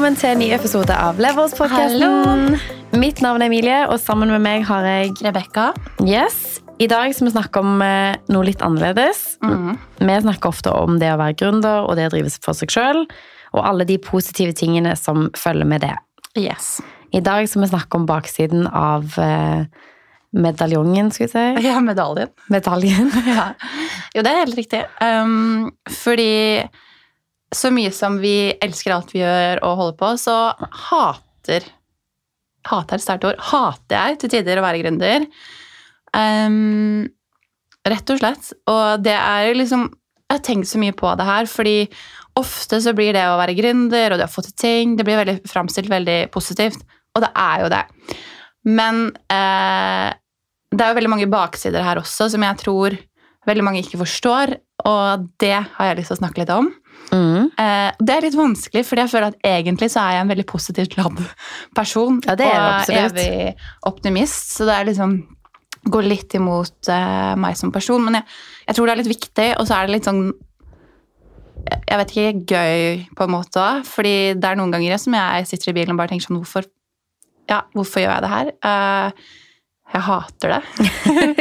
Velkommen til en ny episode av Leverspodkasten. Mitt navn er Emilie, og sammen med meg har jeg Rebekka. Yes. I dag skal vi snakke om eh, noe litt annerledes. Mm. Vi snakker ofte om det å være gründer og det å drive for seg sjøl, og alle de positive tingene som følger med det. Yes. I dag skal vi snakke om baksiden av eh, medaljongen, skal vi si. Ja, medaljen. Medaljen. Ja. Jo, det er helt riktig. Um, fordi så mye som vi elsker alt vi gjør og holder på, så hater Hater er sterkt ord. Hater jeg til tider å være gründer. Um, rett og slett. Og det er liksom Jeg har tenkt så mye på det her, fordi ofte så blir det å være gründer og det å få til ting, det blir veldig framstilt veldig positivt. Og det er jo det. Men eh, det er jo veldig mange baksider her også som jeg tror veldig mange ikke forstår, og det har jeg lyst til å snakke litt om. Mm. Eh, det er litt vanskelig, fordi jeg føler at egentlig så er jeg en veldig positivt ladd person. Ja, det er og absolutt. evig optimist, så det er liksom går litt imot eh, meg som person. Men jeg, jeg tror det er litt viktig, og så er det litt sånn jeg vet ikke, gøy på en måte òg. Fordi det er noen ganger som jeg sitter i bilen og bare tenker sånn Hvorfor, ja, hvorfor gjør jeg det her? Eh, jeg hater det.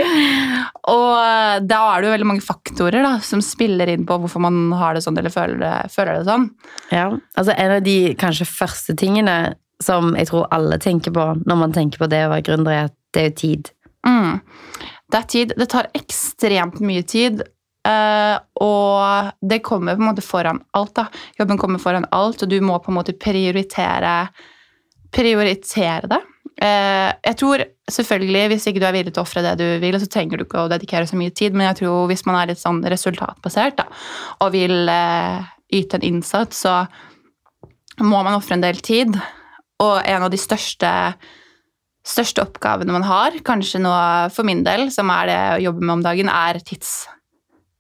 og da er det jo veldig mange faktorer da, som spiller inn på hvorfor man har det sånn eller føler det, føler det sånn. Ja, altså En av de kanskje første tingene som jeg tror alle tenker på når man tenker på det å være gründer, er at det er jo tid. Mm. Det er tid. Det tar ekstremt mye tid. eh, og det kommer på en måte foran alt. da. Jobben kommer foran alt, og du må på en måte prioritere, prioritere det. Eh, jeg tror selvfølgelig, Hvis ikke du er villig til å ofre det du vil, så trenger du ikke å dedikere så mye tid, men jeg tror hvis man er litt sånn resultatbasert da, og vil eh, yte en innsats, så må man ofre en del tid. Og en av de største største oppgavene man har, kanskje nå for min del, som er det å jobbe med om dagen, er tids,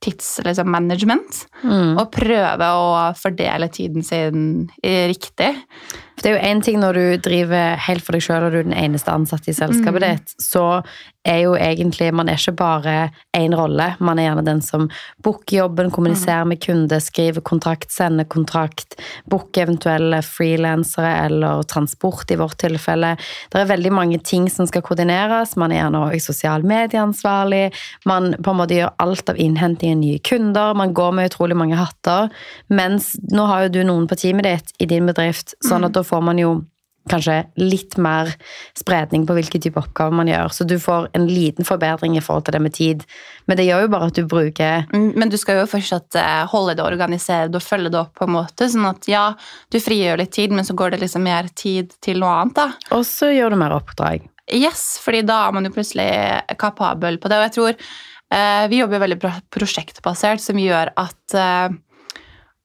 tids liksom. Mm. Og prøve å fordele tiden sin riktig. For det er jo én ting når du driver helt for deg sjøl og du er den eneste ansatte i selskapet Mm. ditt, så er jo egentlig Man er ikke bare én rolle. Man er gjerne den som booker jobben, kommuniserer med kunde, skriver kontrakt, sender kontrakt, booker eventuelle frilansere eller transport i vårt tilfelle. Det er veldig mange ting som skal koordineres. Man er gjerne også sosial medieansvarlig. Man på en måte gjør alt av innhenting av nye kunder. Man går med utrolig mange hatter. Mens nå har jo du noen på teamet ditt i din bedrift, sånn at da får man jo kanskje litt mer spredning på hvilke type oppgaver man gjør. Så du får en liten forbedring i forhold til det med tid. Men det gjør jo bare at du bruker Mm, Men du skal jo fortsatt eh, holde det organisert og følge det opp på en måte, sånn at ja, du frigjør litt tid, men så går det liksom mer tid til noe annet, da. Og så gjør du mer oppdrag. Yes, fordi da er man jo plutselig kapabel på det. Og jeg tror eh, vi jobber veldig prosjektbasert, som gjør at eh,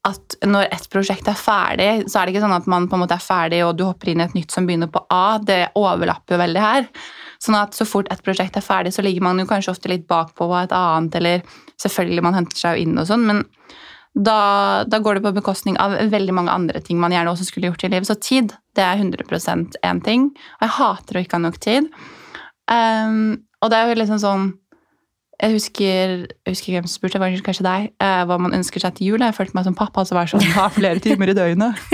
at når et prosjekt er ferdig, så er det ikke sånn at man på en måte er ferdig og du hopper inn i et nytt som begynner på A. Det overlapper jo veldig her. Sånn at så fort et prosjekt er ferdig, så ligger man jo kanskje ofte litt bakpå på et annet, eller selvfølgelig man henter seg jo inn og sånn, men da, da går det på bekostning av veldig mange andre ting man gjerne også skulle gjort i livet. Så tid, det er 100% én ting. Og jeg hater å ikke ha nok tid. Um, og det er jo liksom sånn Jeg husker, jeg husker hvem som spurte, var kanskje deg, eh, hva man ønsker seg til jul. Jeg følte meg som pappa som var sånn har flere timer i døgnet.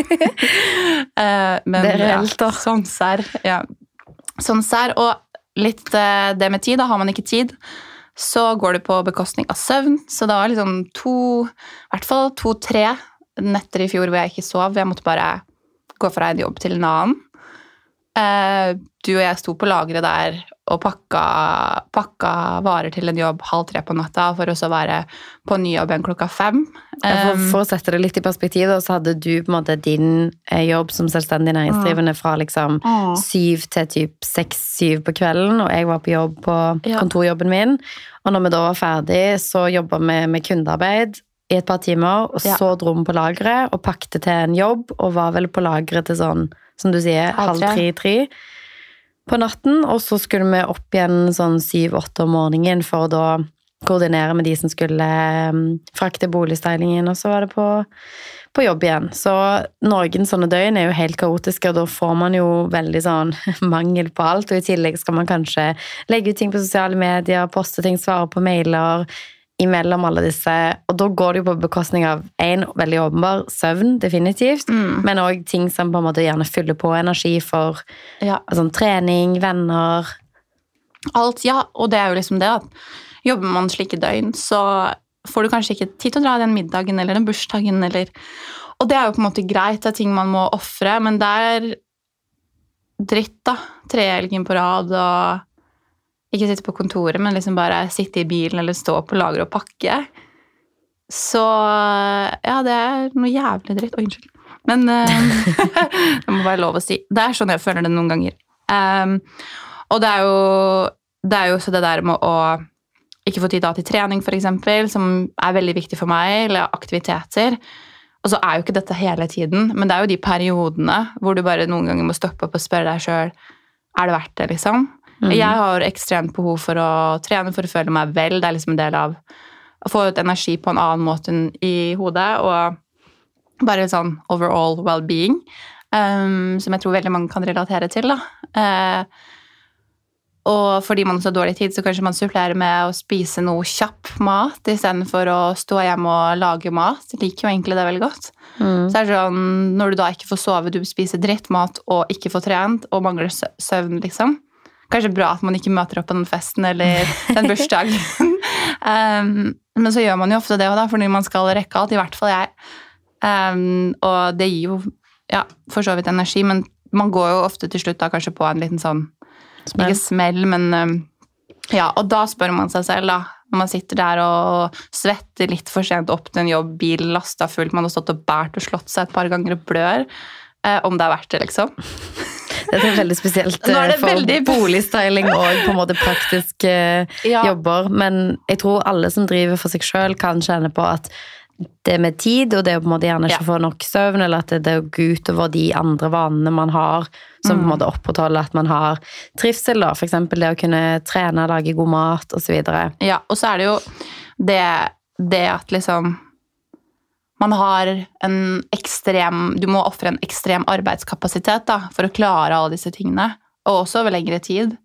Eh, men Det er reelt, da. Ja, sånn serr. Ja. Sånn serr. Og litt eh, det med tid. Da har man ikke tid, så går det på bekostning av søvn. Så det var liksom to, i hvert fall to-tre netter i fjor hvor jeg ikke sov. Jeg måtte bare gå fra en jobb til en annen. Eh, du og jeg sto på lageret der og pakka, pakka varer til en jobb halv tre på natta for å så være på ny jobb igjen klokka fem. For, Um, for å sette det litt i perspektiv, så hadde du på en måte din eh, jobb som selvstendig næringsdrivende fra liksom Mm. syv til typ seks-syv på kvelden, og jeg var på jobb på kontorjobben min. Og når vi da var ferdig, så jobba vi med kundearbeid i et par timer, og Ja. så dro vi på lageret og pakket til en jobb, og var vel på lageret til sånn, som du sier, Halv halv tre. tre-tre på natten, og så skulle vi opp igjen sånn syv-åtte om morgenen for å da koordinere med de som skulle um, frakte boligstylingen, og så var det på, på jobb igjen. Så noen sånne døgn er jo helt kaotiske, og da får man jo veldig sånn mangel på alt, og i tillegg skal man kanskje legge ut ting på sosiale medier, poste ting, svare på mailer, imellom alle disse Og da går det jo på bekostning av én veldig åpenbar søvn, definitivt, Mm. men òg ting som på en måte gjerne fyller på energi for Ja. sånn trening, venner Alt, ja, og det er jo liksom det at jobber man slike døgn, så får du kanskje ikke tid til å dra den middagen eller den bursdagen eller Og det er jo på en måte greit, det er ting man må ofre, men det er dritt, da. Tre helgen på rad og ikke sitte på kontoret, men liksom bare sitte i bilen eller stå på lager og pakke. Så ja, det er noe jævlig dritt. Oi, unnskyld. Men eh, det må være lov å si. Det er sånn jeg føler det noen ganger. Um, og det er jo det er jo også det der med å ikke få tid til trening, f.eks., som er veldig viktig for meg, eller aktiviteter. Og så er jo ikke dette hele tiden, men det er jo de periodene hvor du bare noen ganger må stoppe opp og spørre deg sjøl er det verdt det, liksom. Mhm. Jeg har ekstremt behov for å trene for å føle meg vel. Det er liksom en del av å få ut energi på en annen måte enn i hodet. Og bare sånn overall well-being, um, som jeg tror veldig mange kan relatere til. da. Uh, og fordi man har har dårlig tid, så kanskje man supplerer med å spise noe kjapp mat istedenfor å stå hjemme og lage mat. Jeg liker jo egentlig det veldig godt. Mm. Så er det sånn, Når du da ikke får sove, du spiser drittmat og ikke får trent og mangler søvn, liksom. Kanskje bra at man ikke møter opp på den festen eller den bursdagen. um, men så gjør man jo ofte det òg, fordi man skal rekke alt. I hvert fall jeg. Um, og det gir jo ja, for så vidt energi, men man går jo ofte til slutt da kanskje på en liten sånn Smell. ikke smell, men um, ja, og da spør man seg selv, da. Når man sitter der og svetter litt for sent opp til en jobb, bil lasta fullt, man har stått og båret og slått seg et par ganger og blør. Eh, om det er verdt det, liksom. Dette er veldig spesielt er eh, for veldig- boligstyling og på en måte praktiske Ja. jobber. Men jeg tror alle som driver for seg sjøl, kan kjenne på at det med tid, og det å på en måte gjerne ikke Ja. få nok søvn, eller at det, går utover de andre vanene man har, som på en Mm. måte opprettholder at man har trivsel, da. Eksempel det å kunne trene, lage god mat, osv. Ja, og så er det jo det, det at liksom man har en ekstrem Du må ofre en ekstrem arbeidskapasitet da, for å klare alle disse tingene. Og også over lengre tid.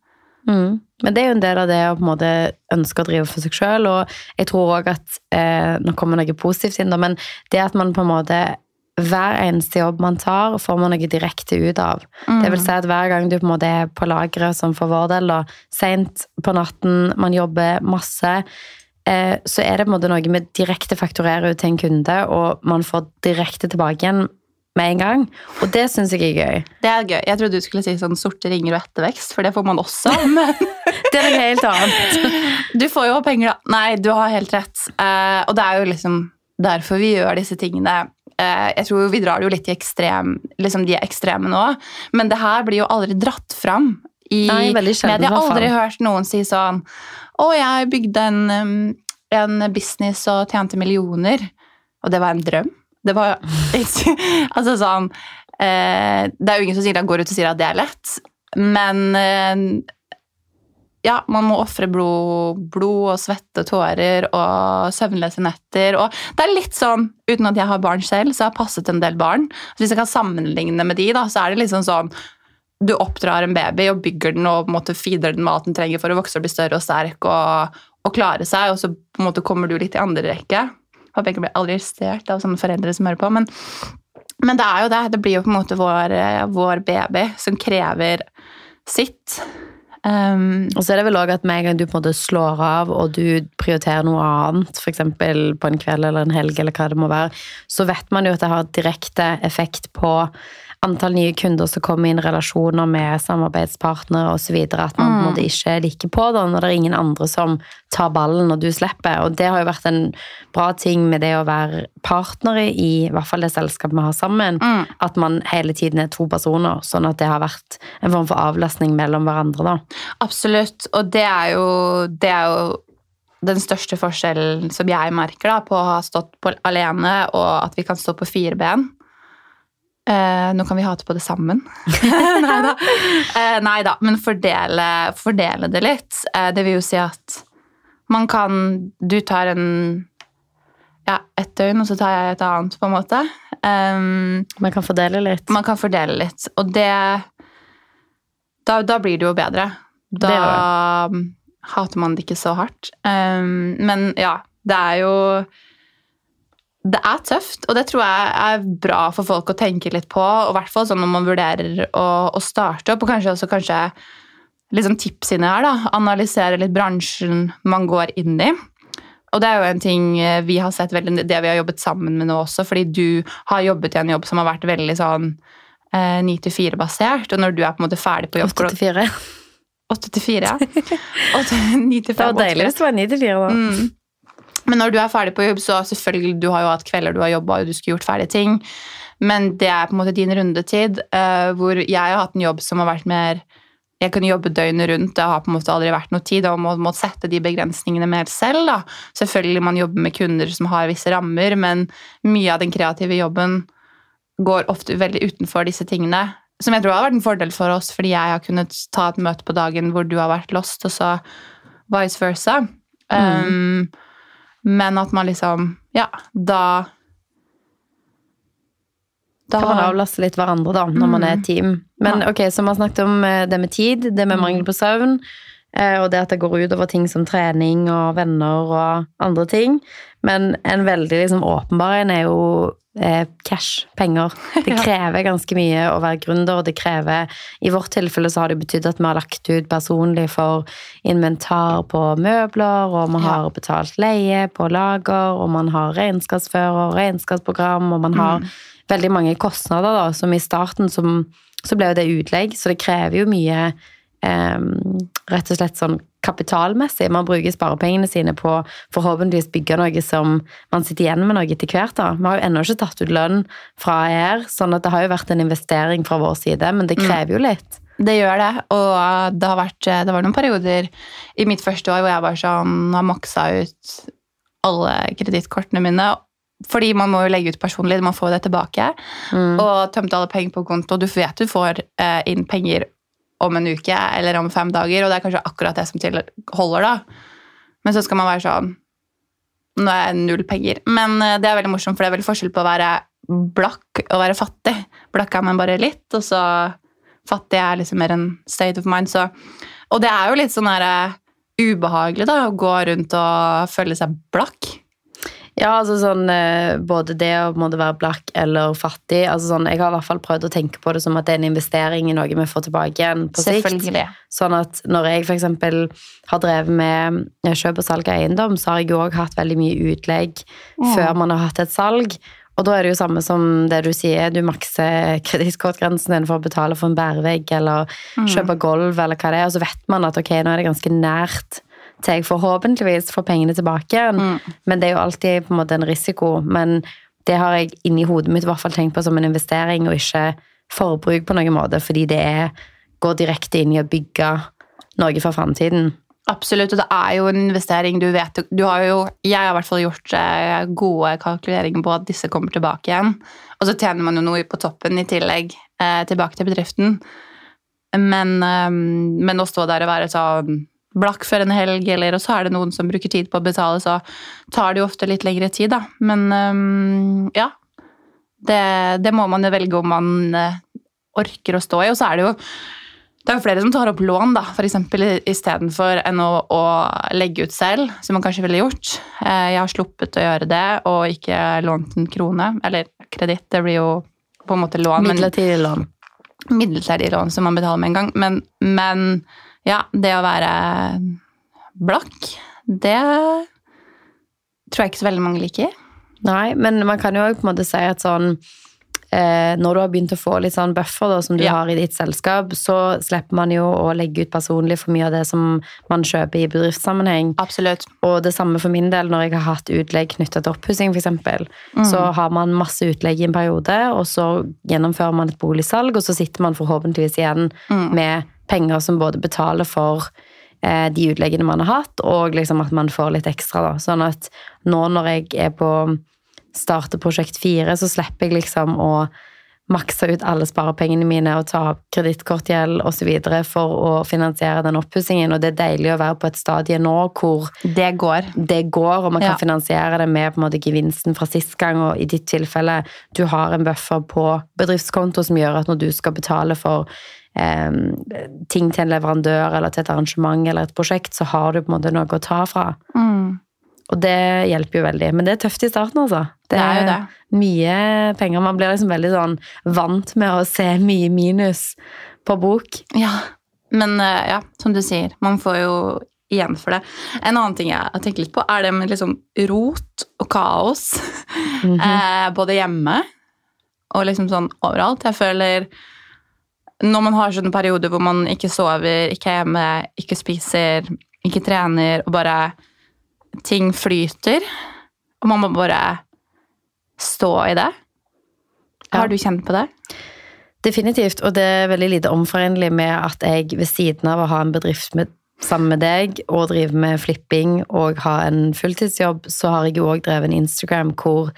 Mm. Men det er jo en del av det å på en måte ønske å drive for seg sjøl, og jeg tror òg at eh, Nå kommer noe positivt inn, da, men det at man på en måte hver eneste jobb man tar, får man noe direkte ut av. Det vil si at hver gang du på en måte er på lageret, som for vår del, da, seint på natten, man jobber masse, eh, så er det på en måte noe vi direkte fakturerer ut til en kunde, og man får direkte tilbake igjen med en gang. Og det syns jeg er gøy. Det er gøy. Jeg trodde du skulle si sånn sorte ringer og ettervekst, for det får man også. Men Det er noe helt annet. du får jo penger, da. Nei, du har helt rett. Eh, og det er jo liksom derfor vi gjør disse tingene. Eh, jeg tror vi drar det jo litt i ekstrem, liksom de ekstreme nå, men det her blir jo aldri dratt fram i Nei, media. Jeg har aldri hørt noen si sånn Å, jeg bygde en, en business og tjente millioner. Og det var en drøm. Det var Altså sånn eh, Det er jo ingen som sier, går ut og sier at det er lett, men eh, ja, man må ofre blod, blod og svette tårer og søvnløse netter. Og det er litt sånn, uten at jeg har barn selv, så jeg har passet en del barn. Så hvis jeg kan sammenligne med de, da, så er det liksom sånn Du oppdrar en baby og bygger den og på en måte feeder den mat den trenger for å vokse og bli større og sterk og, og klare seg, og så på en måte kommer du litt i andre rekke. Håper jeg ikke blir arrestert av sånne foreldre som hører på. Men, men det er jo det. Det blir jo på en måte vår, vår baby som krever sitt. Um, Og så er det vel òg at med en gang du på en måte slår av, og du prioriterer noe annet, f.eks. på en kveld eller en helg, eller hva det må være, så vet man jo at det har direkte effekt på antall nye kunder som kommer inn relasjoner med samarbeidspartnere osv. At man mm. ikke er like på da, når det er ingen andre som tar ballen når du slipper. Og det har jo vært en bra ting med det å være partnere i i hvert fall det selskapet vi har sammen. Mm. At man hele tiden er to personer, sånn at det har vært en form for avlastning mellom hverandre. da. Absolutt. Og det er jo, det er jo den største forskjellen som jeg merker da, på å ha stått på alene, og at vi kan stå på fire ben. Eh, nå kan vi hate på det sammen. nei da. Eh, nei da, men fordele, fordele det litt. Eh, det vil jo si at man kan Du tar en ja, ett døgn, og så tar jeg et annet, på en måte. Um, Man kan fordele litt. man kan fordele litt, og det Da, da blir det jo bedre. Da Det hater man det ikke så hardt. Um, men ja, Det er jo Det er tøft, og det tror jeg er bra for folk å tenke litt på. Og hvert fall sånn når man vurderer å, å starte opp, og kanskje også kanskje litt sånn tips inni her. da, Analysere litt bransjen man går inn i. Og det er jo en ting vi har sett veldig, det vi har jobbet sammen med nå også, fordi du har jobbet i en jobb som har vært veldig sånn eh, 9-4-basert, og når du er på en måte ferdig på jobb 8 til 4. 8 til 4, ja. 8, 9 til 5, Det var deilig hvis det var 9 til 4, da. Mm. Men når du er ferdig på jobb, så selvfølgelig, du har jo hatt kvelder du har jobba og du skulle gjort ferdige ting. Men det er på en måte din rundetid, uh, hvor jeg har hatt en jobb som har vært mer Jeg kunne jobbe døgnet rundt, det har på en måte aldri vært noe tid. Og må, må sette de begrensningene mer selv. da. Selvfølgelig man jobber med kunder som har visse rammer, men mye av den kreative jobben går ofte veldig utenfor disse tingene. Som jeg tror har vært en fordel for oss, fordi jeg har kunnet ta et møte på dagen hvor du har vært lost, og så vice versa. Mm. Um, men at man liksom Ja, da da Kan man avlaste litt hverandre da, når man er et team. Men Ja. ok, så vi har snakket om eh, det med tid, det med mangel på søvn, eh, og det at det går ut over ting som trening og venner og andre ting. Men en veldig liksom åpenbar en er jo cash, penger. Det krever ganske mye å være gründer, og det krever I vårt tilfelle så har det betydd at vi har lagt ut personlig for inventar på møbler, og man har betalt leie på lager, og man har regnskapsfører, regnskapsprogram, og man har veldig mange kostnader, da, som i starten som, så ble jo det utlegg, så det krever jo mye rett og slett sånn kapitalmessig. Man bruker sparepengene sine på forhåpentligvis bygge noe som man sitter igjen med noe etter hvert. da. Vi har jo ennå ikke tatt ut lønn fra her, sånn at det har jo vært en investering fra vår side, men det krever jo litt. Det gjør det, og det har vært det var noen perioder i mitt første år hvor jeg bare sånn har maksa ut alle kredittkortene mine. Fordi man må jo legge ut personlig, man får det tilbake. Mm. Og tømte alle penger på konto. Du vet du får eh, inn penger om en uke eller om fem dager, og det er kanskje akkurat det som holder, da. Men så skal man være sånn Nå er jeg null penger. Men eh, det er veldig morsomt, for det er veldig forskjell på å være blakk og være fattig. Blakk er man bare litt, og så fattig er liksom mer en state of mind. Så, og det er jo litt sånn her, uh, ubehagelig da, å gå rundt og føle seg blakk. Ja, altså sånn eh, både det å måtte være blakk eller fattig altså sånn, Jeg har i hvert fall prøvd å tenke på det som at det er en investering i noe vi får tilbake igjen på sikt. Sånn at når jeg f.eks. har drevet med eh, kjøp og salg av eiendom, så har jeg jo òg hatt veldig mye utlegg før man har hatt et salg. Og da er det jo samme som det du sier, du makser kredittkortgrensen din for å betale for en bærevegg eller kjøpe gulv eller hva det er, og så vet man at ok, nå er det ganske nært til jeg forhåpentligvis får pengene tilbake igjen. Men det er jo alltid på en måte en risiko. Men det har jeg inni hodet mitt i hvert fall tenkt på som en investering, og ikke forbruk på noen måte, fordi det er, går direkte inn i å bygge noe for framtiden. Absolutt, og det er jo en investering. Du vet, du har jo, jeg har i hvert fall gjort eh, gode kalkuleringer på at disse kommer tilbake igjen. Og så tjener man jo noe på toppen i tillegg eh, tilbake til bedriften. Men, eh, men å stå der og være sånn blakk før en helg, eller og så er det noen som bruker tid på å betale, så tar det jo ofte litt lengre tid, da. Men um, ja. Det, det må man jo velge om man uh, orker å stå i. Og så er det jo det er jo flere som tar opp lån, da, f.eks. istedenfor enn å, å legge ut selv, som man kanskje ville gjort. Eh, Jeg har sluppet å gjøre det, og ikke lånt en krone. Eller kreditt, det blir jo på en måte lån, Midlertidig lån. midlertidig lån som man betaler med en gang. Men, men ja, det å være blakk, det tror jeg ikke så veldig mange liker. Nei, men man kan jo på en måte si at sånn eh, Når du har begynt å få litt sånn buffer da, som du Ja. har i ditt selskap, så slipper man jo å legge ut personlig for mye av det som man kjøper i bedriftssammenheng. Absolutt. Og det samme for min del når jeg har hatt utlegg knytta til oppussing, f.eks. Så har man masse utlegg i en periode, og så gjennomfører man et boligsalg, og så sitter man forhåpentligvis igjen med penger som både betaler for eh, de utleggene man har hatt, og liksom at man får litt ekstra. Da. Sånn at nå når jeg er på starter prosjekt fire, så slipper jeg liksom å makse ut alle sparepengene mine og ta opp kredittkortgjeld osv. for å finansiere den oppussingen. Og det er deilig å være på et stadie nå hvor Det går. det går, og man kan Ja. finansiere det med på en måte gevinsten fra sist gang. Og i ditt tilfelle, du har en buffer på bedriftskonto som gjør at når du skal betale for eh, ting til en leverandør eller til et arrangement eller et prosjekt, så har du på en måte noe å ta fra. Mm. Og det hjelper jo veldig. Men det er tøft i starten, altså. Det er jo det. mye penger. Man blir liksom veldig sånn vant med å se mye minus på bok. Ja, men eh, ja, som du sier, man får jo igjen for det. En annen ting jeg har tenkt litt på, er det med liksom rot og kaos. eh, både hjemme og liksom sånn overalt. Jeg føler når man har sånne perioder hvor man ikke sover, ikke er hjemme, ikke spiser, ikke trener, og bare ting flyter, og man må bare stå i det. Har du kjent på det? Definitivt, og det er veldig lite omforenlig med at jeg ved siden av å ha en bedrift med, sammen med deg og drive med flipping og ha en fulltidsjobb, så har jeg jo òg drevet en Instagram hvor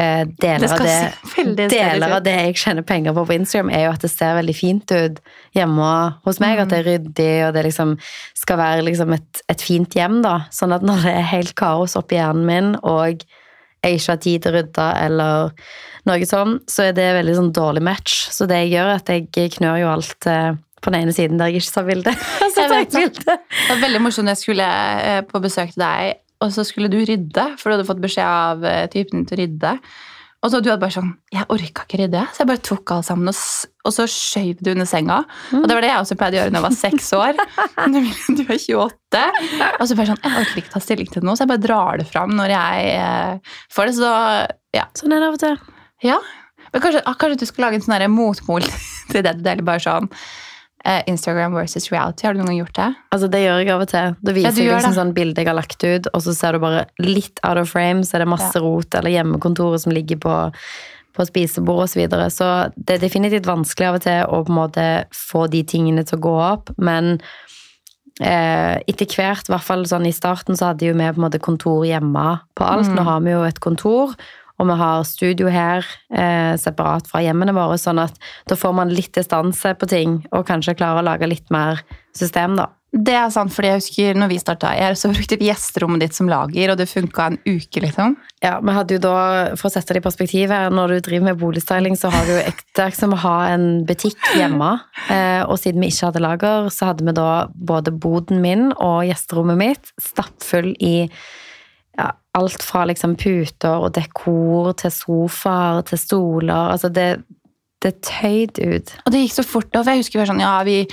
eh, deler, av det, deler av det jeg tjener penger på på Instagram, er jo at det ser veldig fint ut hjemme hos meg. At det er ryddig, og det liksom skal være liksom et, et fint hjem, da. Sånn at når det er helt kaos oppi hjernen min, og jeg ikke har tid til å rydde, eller noe sånn, så er det veldig sånn dårlig match. Så det jeg gjør, er at jeg knør jo alt eh, på den ene siden der jeg ikke tar bilde. Så tar jeg det. bilde. Det var veldig morsomt når jeg skulle eh, på besøk til deg, og så skulle du rydde, for du hadde fått beskjed av eh, typen din til å rydde. Og så du hadde bare sånn Jeg orka ikke rydde, så jeg bare tok alt sammen, og, og så skjøv du under senga. Og det var det jeg også pleide å gjøre når jeg var seks år. Du er 28. Og så bare sånn Jeg orker ikke ta stilling til noe, så jeg bare drar det fram når jeg eh, får det. Så ja. Sånn er det av og til. ja. Men kanskje, ah, kanskje du skal lage en sånn motpol til det du deler, bare sånn Instagram versus reality. Har du noen gang gjort det? Altså, det gjør jeg av og til. Da viser ja, jeg liksom sånn bilde jeg har lagt ut, og så ser du bare litt out of frame, så er det masse rot, eller hjemmekontoret som ligger på, på spisebord og så videre. Så det er definitivt vanskelig av og til å på en måte få de tingene til å gå opp, men eh, etter hvert, i hvert fall sånn i starten, så hadde jo vi på en måte kontor hjemme på alt. Nå har vi jo et kontor, og vi har studio her eh, separat fra hjemmene våre, sånn at da får man litt distanse på ting, og kanskje klarer å lage litt mer system, da. Det er sant, fordi jeg husker når vi starta her, så brukte vi gjesterommet ditt som lager, og det funka en uke, liksom. Ja, vi hadde jo da, For å sette det i perspektiv her, når du driver med boligstyling, så har du jo det er som å ha en butikk hjemme. Eh, og siden vi ikke hadde lager, så hadde vi da både boden min og gjesterommet mitt stappfull i ja, alt fra liksom puter og dekor til sofaer til stoler. Altså, det, det tøyd ut. Og det gikk så fort, for jeg husker vi var sånn, ja, vi,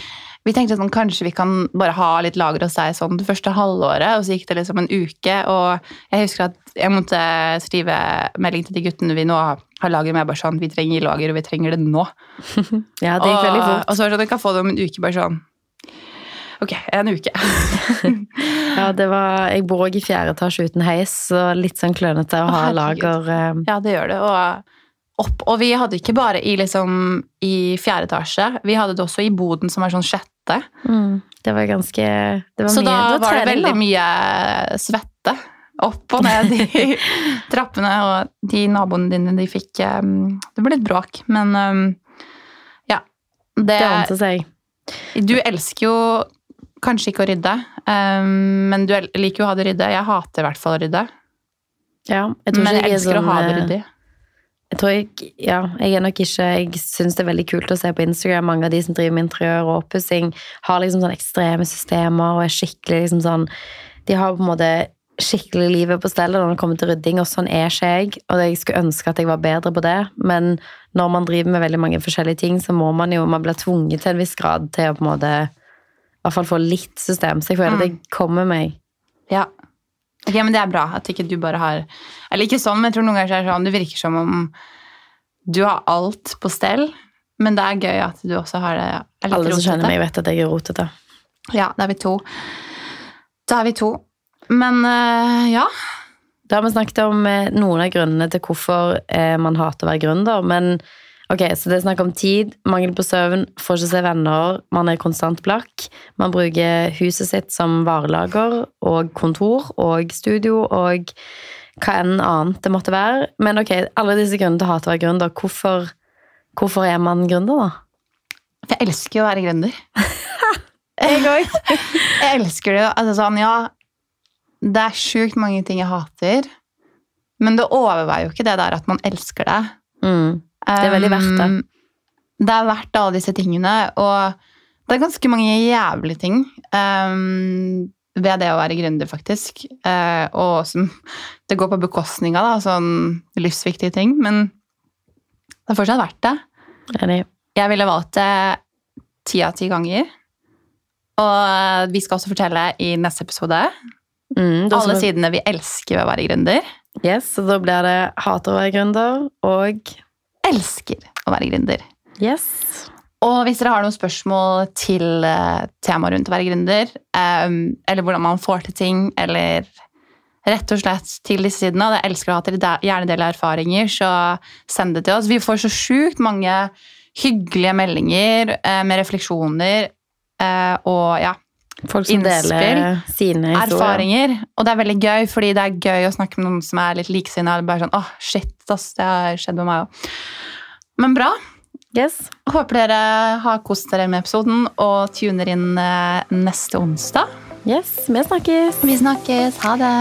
vi tenkte sånn, kanskje vi kan bare ha litt lager hos deg sånn det første halvåret, og så gikk det liksom en uke, og jeg husker at jeg måtte skrive melding til de guttene vi nå har lager med, bare sånn, vi trenger lager, og vi trenger det nå. Ja, det gikk veldig fort. og så var det sånn, vi kan få det om en uke, bare sånn. Ok, en uke. Ja, det var, jeg bor òg i fjerde etasje uten heis, så litt sånn klønete å ha herregud. lager. eh, Ja, det gjør det. Og, opp, og vi hadde ikke bare i, liksom, i fjerde etasje, vi hadde det også i boden som er sånn sjette. Mm, det var ganske det var Så mye, da det var det veldig da. mye svette opp og ned i trappene, og de naboene dine, de fikk um, Det ble litt bråk, men um, ja. Det, Det ordnet seg. du elsker jo kanskje ikke å rydde, um, men du liker jo å ha det rydde. Jeg hater i hvert fall å rydde, Ja, jeg tror men jeg elsker elsker å ha det eh, ryddig. Jeg tror jeg, ja, jeg er nok ikke Jeg syns det er veldig kult å se på Instagram. Mange av de som driver med interiør og oppussing, har liksom sånn ekstreme systemer og er skikkelig liksom sånn De har på en måte skikkelig livet på stell når det kommer til rydding, og sånn er ikke jeg. Og jeg skulle ønske at jeg var bedre på det, men når man driver med veldig mange forskjellige ting, så må man jo Man blir tvunget til en viss grad til å på en måte hvert fall få litt system. Så jeg føler at jeg kommer meg. Ja. Ok, men det er bra at ikke du bare har Eller ikke sånn, men jeg tror noen ganger det er sånn Det virker som om du har alt på stell, men det er gøy at du også har det litt Alle som kjenner meg, vet at jeg er rotete. Ja, da er vi to. Da er vi to. Men eh, ja. Da har vi snakket om eh, noen av grunnene til hvorfor eh, man hater å være gründer, men ok, så det er snakk om tid, mangel på søvn, får ikke se venner, man er konstant blakk, man bruker huset sitt som varelager og kontor og studio og hva enn annet det måtte være. Men ok, alle disse grunnene til å hate å være gründer, hvorfor, hvorfor er man gründer da? For jeg elsker jo å være gründer. jeg òg. Jeg elsker det. jo. Altså sånn, ja Det er sjukt mange ting jeg hater, men det overveier jo ikke det der at man elsker det. Mm. Er veldig verdt det. Det er verdt alle disse tingene, og det er ganske mange jævlige ting. Um, ved det å være gründer, faktisk. Uh, og som Det går på bekostning av da, sånn livsviktige ting, men det er fortsatt verdt det. Enig. Jeg ville valgt det ti av ti ganger. Og vi skal også fortelle i neste episode Mm, alle vi- sidene vi elsker ved å være gründer. Yes, så da blir det hat å være gründer og Elsker å være gründer. yes. Og hvis dere har noen spørsmål til eh, temaet rundt å være gründer, eh, eller hvordan man får til ting, eller rett og slett til disse sidene, og jeg elsker å ha til de- gjerne deler erfaringer, så send det til oss. Vi får så sjukt mange hyggelige meldinger eh, med refleksjoner eh, og ja, Folk som deler Innspill, sine historier. erfaringer. Og det er veldig gøy, fordi det er gøy å snakke med noen som er litt likesinna. Bare sånn, åh, shit, ass, det har skjedd med meg òg. Men bra. Yes. Håper dere har kost dere med episoden og tuner inn eh, neste onsdag. yes, vi snakkes. Vi snakkes. Ha det.